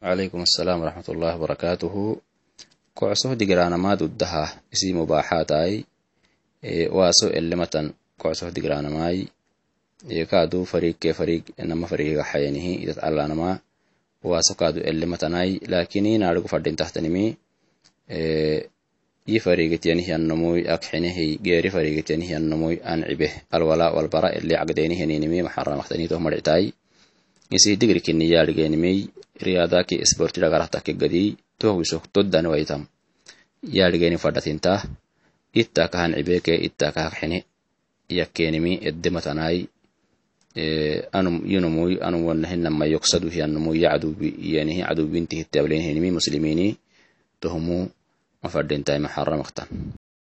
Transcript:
calaykum assalaam waraxmat ullahi barakaatuhu kocsoh digranamaad uddaha isi mubaaxaataai waaso elematan kocsoh digranamai kaadu fariikke fariig nama fariiga xayanihi idat allanama waaso kaadu elematanai laakini naadhigu fadhintahtanimi yi fariigetiyanihyannomuy akxinehiy geeri fariigetiyanihyannomuy ancibeh alwala walbara eli cagdeeniheninimi maxaramahtaniitoh marictai isi digrikiniyaadhigenimiy digri kiniyaaligeenimey riyaadaki sporti dhagarahtakke gadi tohwisok toddan waitam yaaligeni fadhatintah ittaka hancibeke ittaka hakxine yakkenimi edematanai anum yinomoy anum wanahinama yoksadu hiyannomoy yacdubi iyanihi cadubinti muslimini tohumu mafadintai maxaramaktan